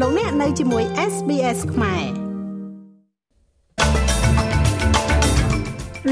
លោកអ្នកនៅជាមួយ SBS ខ្មែរ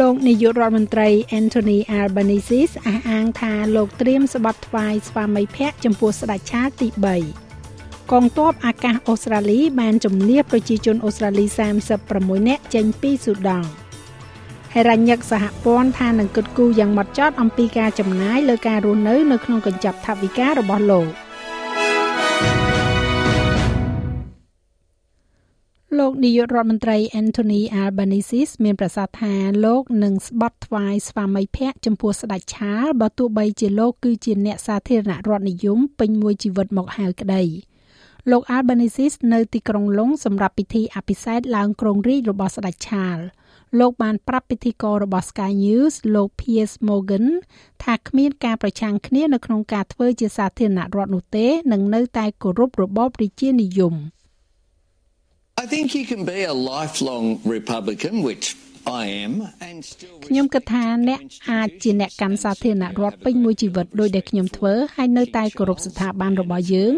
លោកនាយករដ្ឋមន្ត្រី Anthony Albanese អះអាងថាលោកត្រៀមស្បត់ថ្វាយស្វាមីភក្តិចំពោះស្ដេចឆាលទី3កងទ័ពអាកាសអូស្ត្រាលីបានជំនះប្រជាជនអូស្ត្រាលី36នាក់ចេញពីស៊ូដង់ហេរញ្ញិកសហព័ន្ធថានឹងគិតគូរយ៉ាងម៉ត់ចត់អំពីការចំណាយលើការរស់នៅនៅក្នុងកញ្ចប់ថវិការបស់លោក លោកនាយករដ្ឋមន្ត្រី Anthony Albanese មានប្រសាសន៍ថាលោកនឹងស្បត់ថ្វាយស្វាមីភក្តិចំពោះស្ដេចឆាលបើទោះបីជាលោកគឺជាអ្នកសាធារណរដ្ឋនិយមពេញមួយជីវិតមកហើយក្តីលោក Albanese នៅទីក្រុងឡុងសម្រាប់ពិធីអភិសេកឡើងគ្រងរាជ្យរបស់ស្ដេចឆាលលោកបានប្រាប់ពិធីកររបស់ Sky News លោក Piers Morgan ថាគ្មានការប្រឆាំងគ្នានៅក្នុងការធ្វើជាសាធារណរដ្ឋនោះទេនឹងនៅតែគោរពរបបរាជានិយម I think you can be a lifelong Republican which ខ្ញុំគិតថាអ្នកអាចជាអ្នកកាន់សាធារណរដ្ឋពេញមួយជីវិតដោយដែលខ្ញុំធ្វើហើយនៅតែគោរពស្ថាប័នរបស់យើង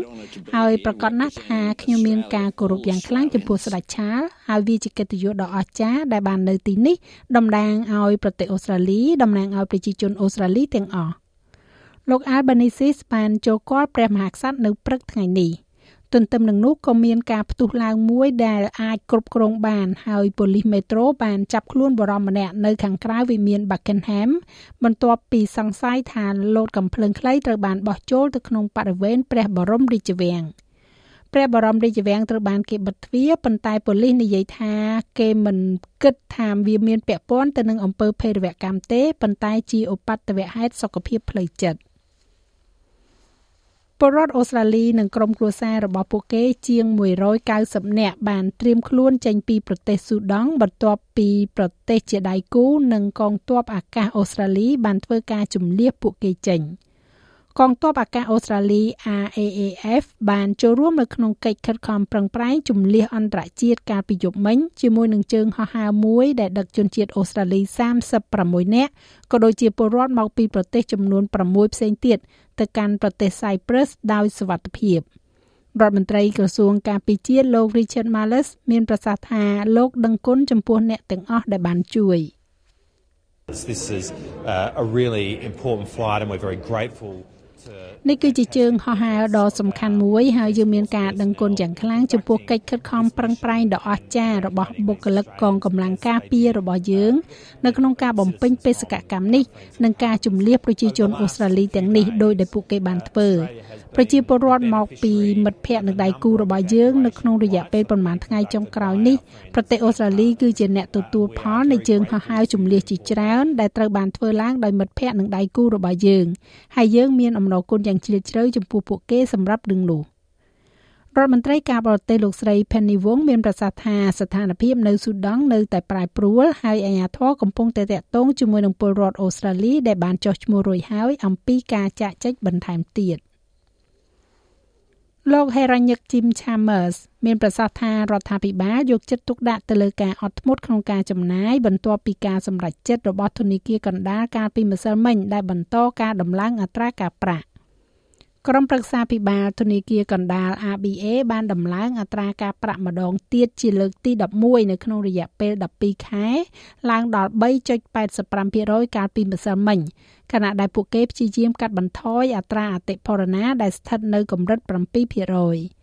ហើយប្រកាសណាស់ថាខ្ញុំមានការគោរពយ៉ាងខ្លាំងចំពោះស្ដេចឆាលហើយវាជាកិត្តិយសដ៏អស្ចារ្យដែលបាននៅទីនេះតំណាងឲ្យប្រទេសអូស្ត្រាលីតំណាងឲ្យប្រជាជនអូស្ត្រាលីទាំងអស់លោក Albanese បានចូលគាល់ព្រះមហាក្សត្រនៅព្រឹកថ្ងៃនេះ។ ទន្ទឹមនឹងនោះក៏មានការផ្ទុះឡើងមួយដែលអាចគ្រប់គ្រងបាន ហើយប៉ូលីសមេត្រូបានចាប់ខ្លួនបរិមម្នាក់នៅខាងក្រៅវិមាន Buckingham បន្ទាប់ពីសង្ស័យថាលោតកំភ្លើងខ្លីត្រូវបានបោះចូលទៅក្នុងបរិវេណព្រះបរមរាជវាំងព្រះបរមរាជវាំងត្រូវបានគេបិទទ្វារប៉ុន្តែប៉ូលីសនិយាយថាគេមិនគិតថាវាមានពាក់ព័ន្ធទៅនឹងអំពើភេរវកម្មទេប៉ុន្តែជាឧបទ្ទវហេតុសុខភាពផ្លូវចិត្ត ពលរដ្ឋអូស្ត្រាលីនិងក្រុមគ្រួសាររបស់ពួកគេជាង190នាក់បានត្រៀមខ្លួនចេញពីប្រទេសស៊ូដង់បន្ទាប់ពីប្រទេសជាដៃគូនិងកងទ័ពអាកាសអូស្ត្រាលីបានធ្វើការជំនះពួកគេចេញ។ កងទ័ពអាកាសអូស្ត្រាលី RAAF បានចូលរួមនៅក្នុងកិច្ចខិតខំប្រឹងប្រែងជំនះអន្តរជាតិកាលពីយប់មិញជាមួយនឹងជើងហោះហើរមួយដែលដឹកជនជាតិអូស្ត្រាលី36នាក់ក៏ដូចជាពលរដ្ឋមកពីប្រទេសចំនួន6ផ្សេងទៀតទៅកាន់ប្រទេស Cyprus ដោយសុវត្ថិភាពរដ្ឋមន្ត្រីក្រសួងការពារជាតិលោក Richard Marles មានប្រសាសន៍ថាលោកដឹងគុណចំពោះអ្នកទាំងអស់ដែលបានជួយ This is uh, a really important flight and we're very grateful នេះគឺជាជើងហោះហើរដ៏សំខាន់មួយហើយយើងមានការដឹងគុណយ៉ាងខ្លាំងចំពោះកិច្ចខិតខំប្រឹងប្រែងដ៏អស្ចារ្យរបស់បុគ្គលិកកងកម្លាំងការពាររបស់យើងនៅក្នុងការបំពេញបេសកកម្មនេះនិងការជំនះប្រជាជនអូស្ត្រាលីទាំងនេះដោយដែលពួកគេបានធ្វើប្រជាពលរដ្ឋមកពីមិត្តភ័ក្តិនិងដៃគូរបស់យើងនៅក្នុងរយៈពេលប្រមាណថ្ងៃចុងក្រោយនេះប្រទេសអូស្ត្រាលីគឺជាអ្នកទទួលផលនៃជើងហោះហើរជំនះជាច្រើនដែលត្រូវបានធ្វើឡើងដោយមិត្តភ័ក្តិនិងដៃគូរបស់យើងហើយយើងមានអំណរគុណយ៉ាងជ្រាលជ្រៅចំពោះពួកគេសម្រាប់រឿងនោះរដ្ឋមន្ត្រីការបរទេសលោកស្រី Penny Wong មានប្រសាសន៍ថាស្ថានភាពនៅស៊ូដង់នៅតែប្រែប្រួលហើយអាជ្ញាធរកំពុងតែតាក់ទងជាមួយនឹងពលរដ្ឋអូស្ត្រាលីដែលបានចុះឈ្មោះរួចហើយអំពីការចាក់ចែកបន្ថែមទៀត លោកហេរ៉ាញឹក Jim Chambers មានប្រសាសន៍ថារដ្ឋាភិបាលយកចិត្តទុកដាក់ទៅលើការអត់ធ្មត់ក្នុងការចំណាយបន្ទាប់ពីការសម្រេចចិត្តរបស់ធនាគារកណ្ដាលកាលពីម្សិលមិញដែលបន្តការដំឡើងអត្រាការប្រាក់ ក្រុមប្រឹក្សាពិបាលធនាគារកណ្ដាល ABA បានដំឡើងអត្រាការប្រាក់ម្ដងទៀតជាលើកទី11នៅក្នុងរយៈពេល12ខែឡើងដល់3.85%កាលពីម្សិលមិញខណៈដែលពួកគេព្យាយាមកាត់បន្ថយអត្រាអតិផរណាដែលស្ថិតនៅកម្រិត7%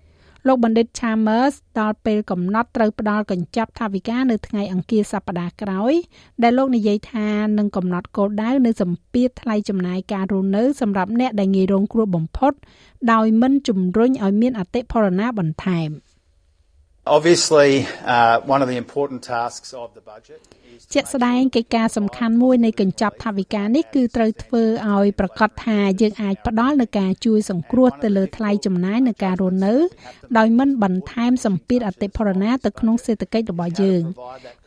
លោកបណ្ឌិត Chalmers ដល់ពេលកំណត់ត្រូវផ្ដល់កញ្ចប់ថវិកានៅថ្ងៃអង្គារសប្តាហ៍ក្រោយ ដែលលោកនិយាយថានឹងកំណត់គោលដៅនៅសម្ពាធថ្លៃចំណាយការរស់នៅសម្រាប់អ្នកដែលងាយរងគ្រោះបំផុត ដោយមិនជំរុញឲ្យមានអតិផរណាបន្ថែម Obviously uh, one of the important tasks of the budget ជាក់ស្ដែងកិច្ចការសំខាន់មួយនៃកញ្ចប់ថវិកានេះគឺត្រូវធ្វើឲ្យប្រកាសថាយើងអាចផ្ដល់នូវការជួយសង្គ្រោះទៅលើថ្លៃចំណាយនៃការរស់នៅដោយមិនបន្ថែមសម្ពាធអតិផរណាទៅក្នុងសេដ្ឋកិច្ចរបស់យើង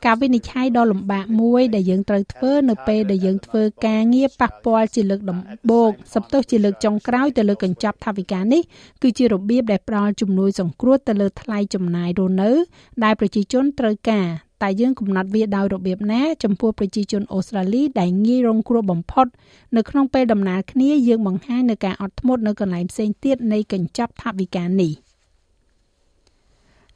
ការវិនិច្ឆ័យដ៏លំបាកមួយដែលយើងត្រូវធ្វើនៅពេលដែលយើងធ្វើការងារប៉ះពាល់ជាលើកដំបូងសំទោសជាលើកចុងក្រោយទៅលើកញ្ចប់ថវិកានេះគឺជារបៀបដែលផ្ដល់ជំនួយសង្គ្រោះទៅលើថ្លៃចំណាយរស់នៅ ដែលប្រជាជនត្រូវការតែយើងកំណត់វាដោយរបៀបណាចំពោះប្រជាជនអូស្ត្រាលីដែលងាយរងគ្រោះបំផុតនៅក្នុងពេលដំណើរគ្នាយើងបង្ហាញនៅការអត់ធ្មត់នៅកន្លែងផ្សេងទៀតនៃកញ្ចប់ថវិកានេះ។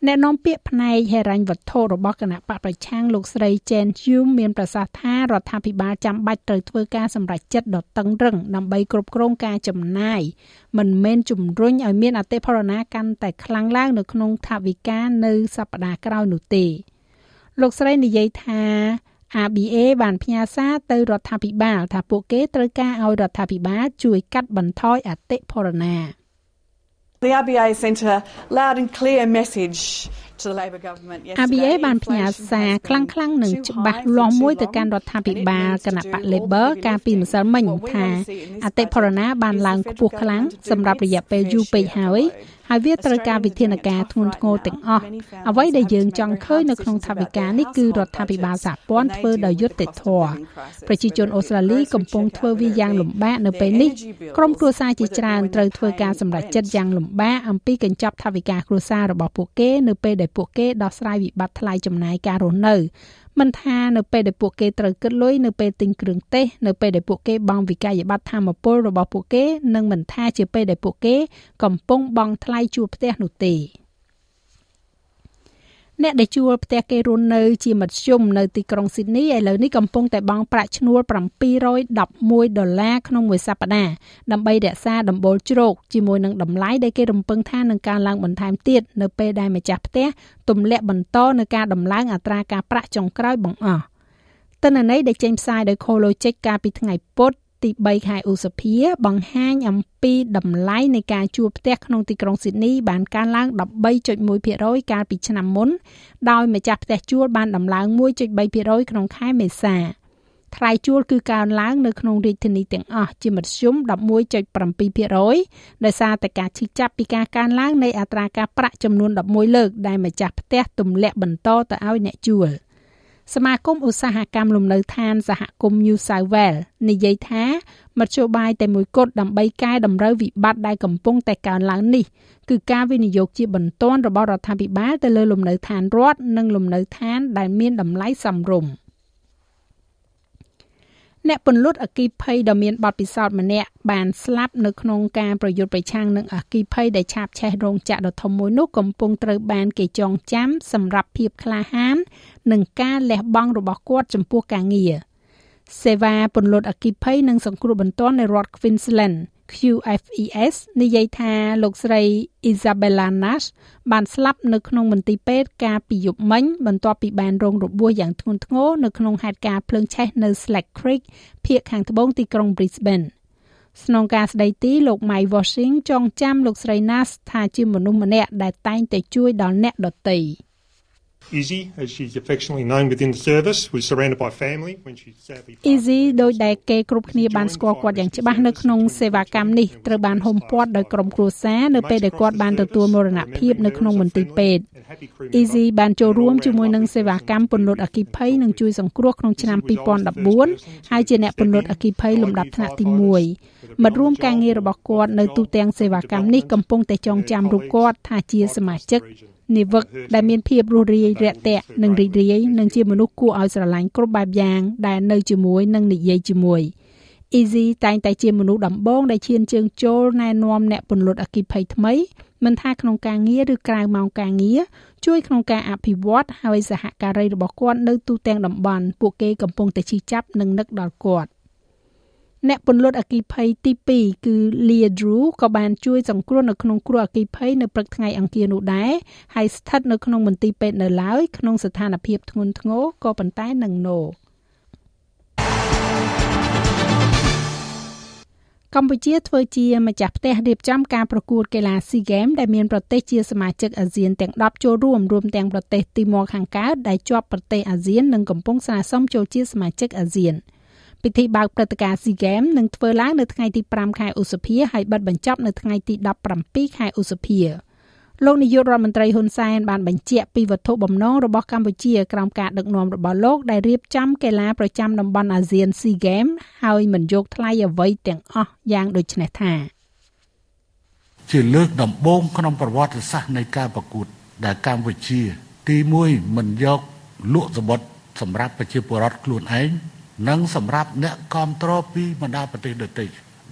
អ្នកនាំពាក្យផ្នែកហិរញ្ញវត្ថុរបស់គណៈបកប្រឆាំងលោកស្រី Chen Hume មានប្រសាសន៍ថារដ្ឋាភិបាលចាំបាច់ត្រូវធ្វើការសម្រេចចិត្តដ៏តឹងរឹងដើម្បីគ្រប់គ្រងការចំណាយមិនមែនជំរុញឲ្យមានអតិផរណាកាន់តែខ្លាំងឡើងនៅក្នុងថវិកានៅសប្តាហ៍ក្រោយនោះទេ លោកស្រីនិយាយថា ABA បានផ្ញើសារទៅរដ្ឋាភិបាលថាពួកគេត្រូវការឲ្យរដ្ឋាភិបាលជួយកាត់បន្ថយអតិផរណា The RBA sent a loud and clear message to the Labor government yesterday. ABA បានផ្ញើសារខ្លាំងខ្លាំងនិងច្បាស់លាស់មួយទៅកាន់រដ្ឋាភិបាលគណៈបក Labor កាលពីម្សិលមិញថាអតិផរណាបានឡើងខ្ពស់ខ្លាំងសម្រាប់រយៈពេលយូរពេកហើយហើយវាត្រូវការវិធានការធ្ងន់ធ្ងរទាំងអស់អ្វីដែលយើងចង់ឃើញនៅក្នុងថវិកានេះគឺរដ្ឋាភិបាលសហព័ន្ធធ្វើដោយយុត្តិធម៌ប្រជាជនអូស្ត្រាលីកំពុងធ្វើវាយ៉ាងលំបាកនៅពេលនេះក្រុមគ្រួសារជាច្រើនត្រូវធ្វើការសម្រេចចិត្តយ៉ាងលំបាកអំពីកញ្ចប់ថវិកាគ្រួសាររបស់ពួកគេនៅពេលដែលពួកគេដោះស្រាយវិបត្តិថ្លៃចំណាយការរស់នៅ មិនថានៅពេលដែលពួកគេត្រូវគិតលុយនៅពេលទិញគ្រឿងទេសនៅពេលដែលពួកគេបង់វិក័យប័ត្រធម្មពលរបស់ពួកគេនិងមិនថាជាពេលដែលពួកគេកំពុងបង់ថ្លៃជួលផ្ទះនោះទេ អ្នកដែលជួលផ្ទះគេរស់នៅជាមធ្យមនៅទីក្រុងស៊ីដនីឥឡូវនេះកំពុងតែបង់ប្រាក់ឈ្នួល711ដុល្លារក្នុងមួយសប្តាហ៍ដើម្បីរក្សាដំបូលជ្រោកជាមួយនឹងតម្លៃដែលគេរំពឹងថានឹងកើនឡើងបន្ថែមទៀតនៅពេលដែលម្ចាស់ផ្ទះទម្លាក់បន្តនៅការដំឡើងអត្រាការប្រាក់ចុងក្រោយបង្អស់ទិន្នន័យដែលចេញផ្សាយដោយ CoLogic កាលពីថ្ងៃពុធ ទី3ខែឧសភាបង្ហាញអំពីតម្លៃនៃការជួលផ្ទះក្នុងទីក្រុងស៊ីដនីបានកើនឡើង13.1%កាលពីឆ្នាំមុនដោយម្ចាស់ផ្ទះជួលបានដំឡើង1.3%ក្នុងខែមេសាថ្លៃជួលគឺកើនឡើងនៅក្នុងរាជធានីទាំងអស់ជាមធ្យម11.7%ដោយសារតែការឈឺចាប់ពីការកើនឡើងនៃអត្រាការប្រាក់ចំនួន11លើកដែលម្ចាស់ផ្ទះទម្លាក់បន្តទៅឲ្យអ្នកជួល។ សមាគមឧស្សាហកម្មលំនៅឋានសហគមន៍ New South Wales និយាយថាមធ្យោបាយតែមួយគត់ដើម្បីកែតម្រូវវិបត្តិដែលកំពុងតែកើនឡើងនេះគឺការវិនិយោគជាបន្ទាន់របស់រដ្ឋាភិបាលទៅលើលំនៅឋានរដ្ឋនិងលំនៅឋានដែលមានតម្លៃសមរម្យ។ អ្នកពន្លត់អគិភ័យដ៏មានបទពិសោធន៍ម្នាក់បានស្លាប់នៅក្នុងការប្រយុទ្ធប្រឆាំងនឹងអគិភ័យដែលឆាបឆេះរោងចក្រដ៏ធំមួយនោះកំពុងត្រូវបានគេចងចាំសម្រាប់ភាពក្លាហាន និងការលះបង់របស់គាត់ចំពោះការងារសេវាពន្លត់អគិភ័យនិងសង្គ្រោះបន្ទាន់នៅរដ្ឋ Queensland QFES និយាយថាលោកស្រី Isabella Nash បានស្លាប់នៅក្នុងមន្ទីរពេទ្យកាលពីយប់មិញបន្ទាប់ពីបានរងរបួសយ៉ាងធ្ងន់ធ្ងរនៅក្នុងហេតុការណ៍ភ្លើងឆេះនៅ Slack Creek ភាគខាងត្បូងទីក្រុង Brisbane ស្នងការស្ដីទីលោក Mike Washing ចងចាំលោកស្រី Nash ថាជាមនុស្សម្នាក់ដែលតែងតែជួយដល់អ្នកដទៃ។ Izzy, as she's affectionately known within the service, was surrounded by family when she sadly Izzy ដោយដែលគេគ្រប់គ្នាបានស្គាល់គាត់យ៉ាងច្បាស់នៅក្នុងសេវាកម្មនេះត្រូវបានហុំព័ទ្ធដោយក្រុមគ្រួសារនៅពេលដែលគាត់បានទទួលមរណភាពនៅក្នុងមន្ទីរពេទ្យ Easy បានចូលរួមជាមួយនឹងសេវាកម្មពន្លត់អគិភ័យនិងជួយសង្គ្រោះក្នុងឆ្នាំ2014ហើយជាអ្នកពន្លត់អគិភ័យលំដាប់ថ្នាក់ទី1មិត្តរួមការងាររបស់គាត់នៅទូទាំងសេវាកម្មនេះកំពុងតែចងចាំរូបគាត់ថាជាសមាជិក និវឹកដែលមានភាពរស់រាយរាក់ទាក់និងរីករាយនិងជាមនុស្សគួរឲ្យស្រឡាញ់គ្រប់បែបយ៉ាងដែលនៅជាមួយនិងនិយាយជាមួយ Easy តែងតែជាមនុស្សដំបងដែលឈានជើងចូលណែនាំអ្នកពន្លត់អគិភ័យថ្មីមិនថាក្នុងការងារឬក្រៅម៉ោងការងារជួយក្នុងការអភិវឌ្ឍហើយសហការីរបស់គាត់នៅទូទាំងតំបន់ពួកគេកំពុងតែឈឺចាប់និងនឹកដល់គាត់ អ្នកពន្លត់អគិភ័យទី2គឺ Leah Drew ក៏បានជួយសង្គ្រោះនៅក្នុងគ្រោះអគិភ័យនៅព្រឹកថ្ងៃអង្គារនោះដែរហើយស្ថិតនៅក្នុងមន្ទីរពេទ្យនៅឡើយក្នុងស្ថានភាពធ្ងន់ធ្ងរក៏ប៉ុន្តែនឹងណូកម្ពុជាធ្វើជាម្ចាស់ផ្ទះរៀបចំការប្រកួតកីឡា SEA Games ដែលមានប្រទេសជាសមាជិកអាស៊ានទាំង10ចូលរួមរួមទាំងប្រទេសទីម៉ូខាងកើតដែលជាប់ប្រទេសអាស៊ាននិងកំពុងស្នើសុំចូលជាសមាជិកអាស៊ាន។ ពិធីបើកព្រឹត្តិការណ៍ SEA Games នឹងធ្វើឡើងនៅថ្ងៃទី5ខែឧសភាហើយបិទបញ្ចប់នៅថ្ងៃទី17ខែឧសភាលោកនាយករដ្ឋមន្ត្រីហ៊ុនសែនបានបញ្ជាក់ពីវត្ថុបំណងរបស់កម្ពុជាក្រោមការដឹកនាំរបស់លោកដែលរៀបចំកីឡាប្រចាំតំបន់អាស៊ាន SEA Games ហើយមិនយកថ្លៃអ្វីទាំងអស់យ៉ាងដូចនេះថាជាលើកដំបូងក្នុងប្រវត្តិសាស្ត្រនៃការប្រកួតដែលកម្ពុជា ទី1មិនយកលក់សម្បត្តិសម្រាប់ប្រជាពលរដ្ឋខ្លួនឯង និងសម្រាប់អ្នកគ្រប់គ្រងពីបណ្ដាប្រទេសដទៃ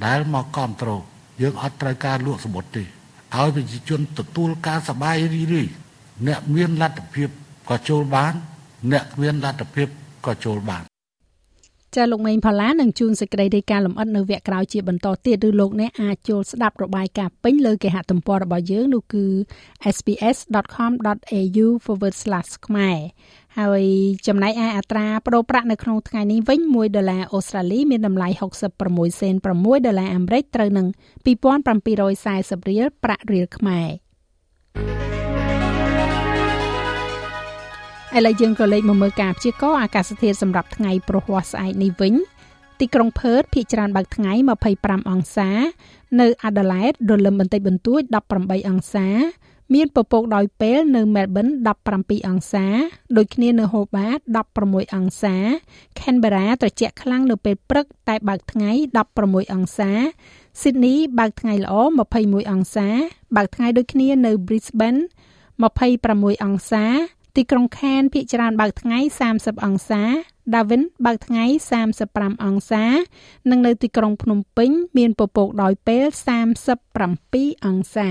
ដែលមកគ្រប់គ្រងយើងអត់ត្រូវការលក់សមុទ្រទេឲ្យប្រជាជនទទួលការសบายរីរី អ្នកមានលទ្ធភាពក៏ចូលបាន អ្នកគ្មានលទ្ធភាពក៏ចូលបាន ចាលោកមេងផល្លានឹងជួនសេចក្តីរាយការណ៍លម្អិតនៅវគ្គក្រោយជាបន្តទៀតឬលោកអ្នកអាចចូលស្ដាប់របាយការណ៍ពេញលើគេហទំព័ររបស់យើងនោះគឺ sps.com.au/ ខ្មែរហើយចំណែកឯអត្រាប្តូរប្រាក់នៅក្នុងថ្ងៃនេះវិញ1ដុល្លារអូស្ត្រាលីមានតម្លៃ66សេន6ដុល្លារអាមេរិកត្រូវនឹង2740រៀលប្រាក់រៀលខ្មែរ ឥឡូវយើងក៏លេខមកមើលការព្យាករណ៍អាកាសធាតុសម្រាប់ថ្ងៃព្រហស្អែកនេះវិញទីក្រុងផឺតភាគច្រើនបើកថ្ងៃ25អង្សា នៅអាដាលេដរលឹមបន្តិចបន្តួច18អង្សា មានពពកដោយពេលនៅមែលប៊ន17អង្សា ដូចគ្នានៅហូបាត16អង្សាខេនបេរ៉ាត្រជាក់ខ្លាំងនៅពេលព្រឹកតែបើកថ្ងៃ16អង្សាស៊ីដនីបើកថ្ងៃល្អ21អង្សា បើកថ្ងៃដូចគ្នានៅ Brisbane 26អង្សា ទីក្រុងខានភាគច្រើនបើកថ្ងៃ30អង្សា Darwin បើកថ្ងៃ35អង្សា និងនៅទីក្រុងភ្នំពេញ មានពពកដោយពេល37អង្សា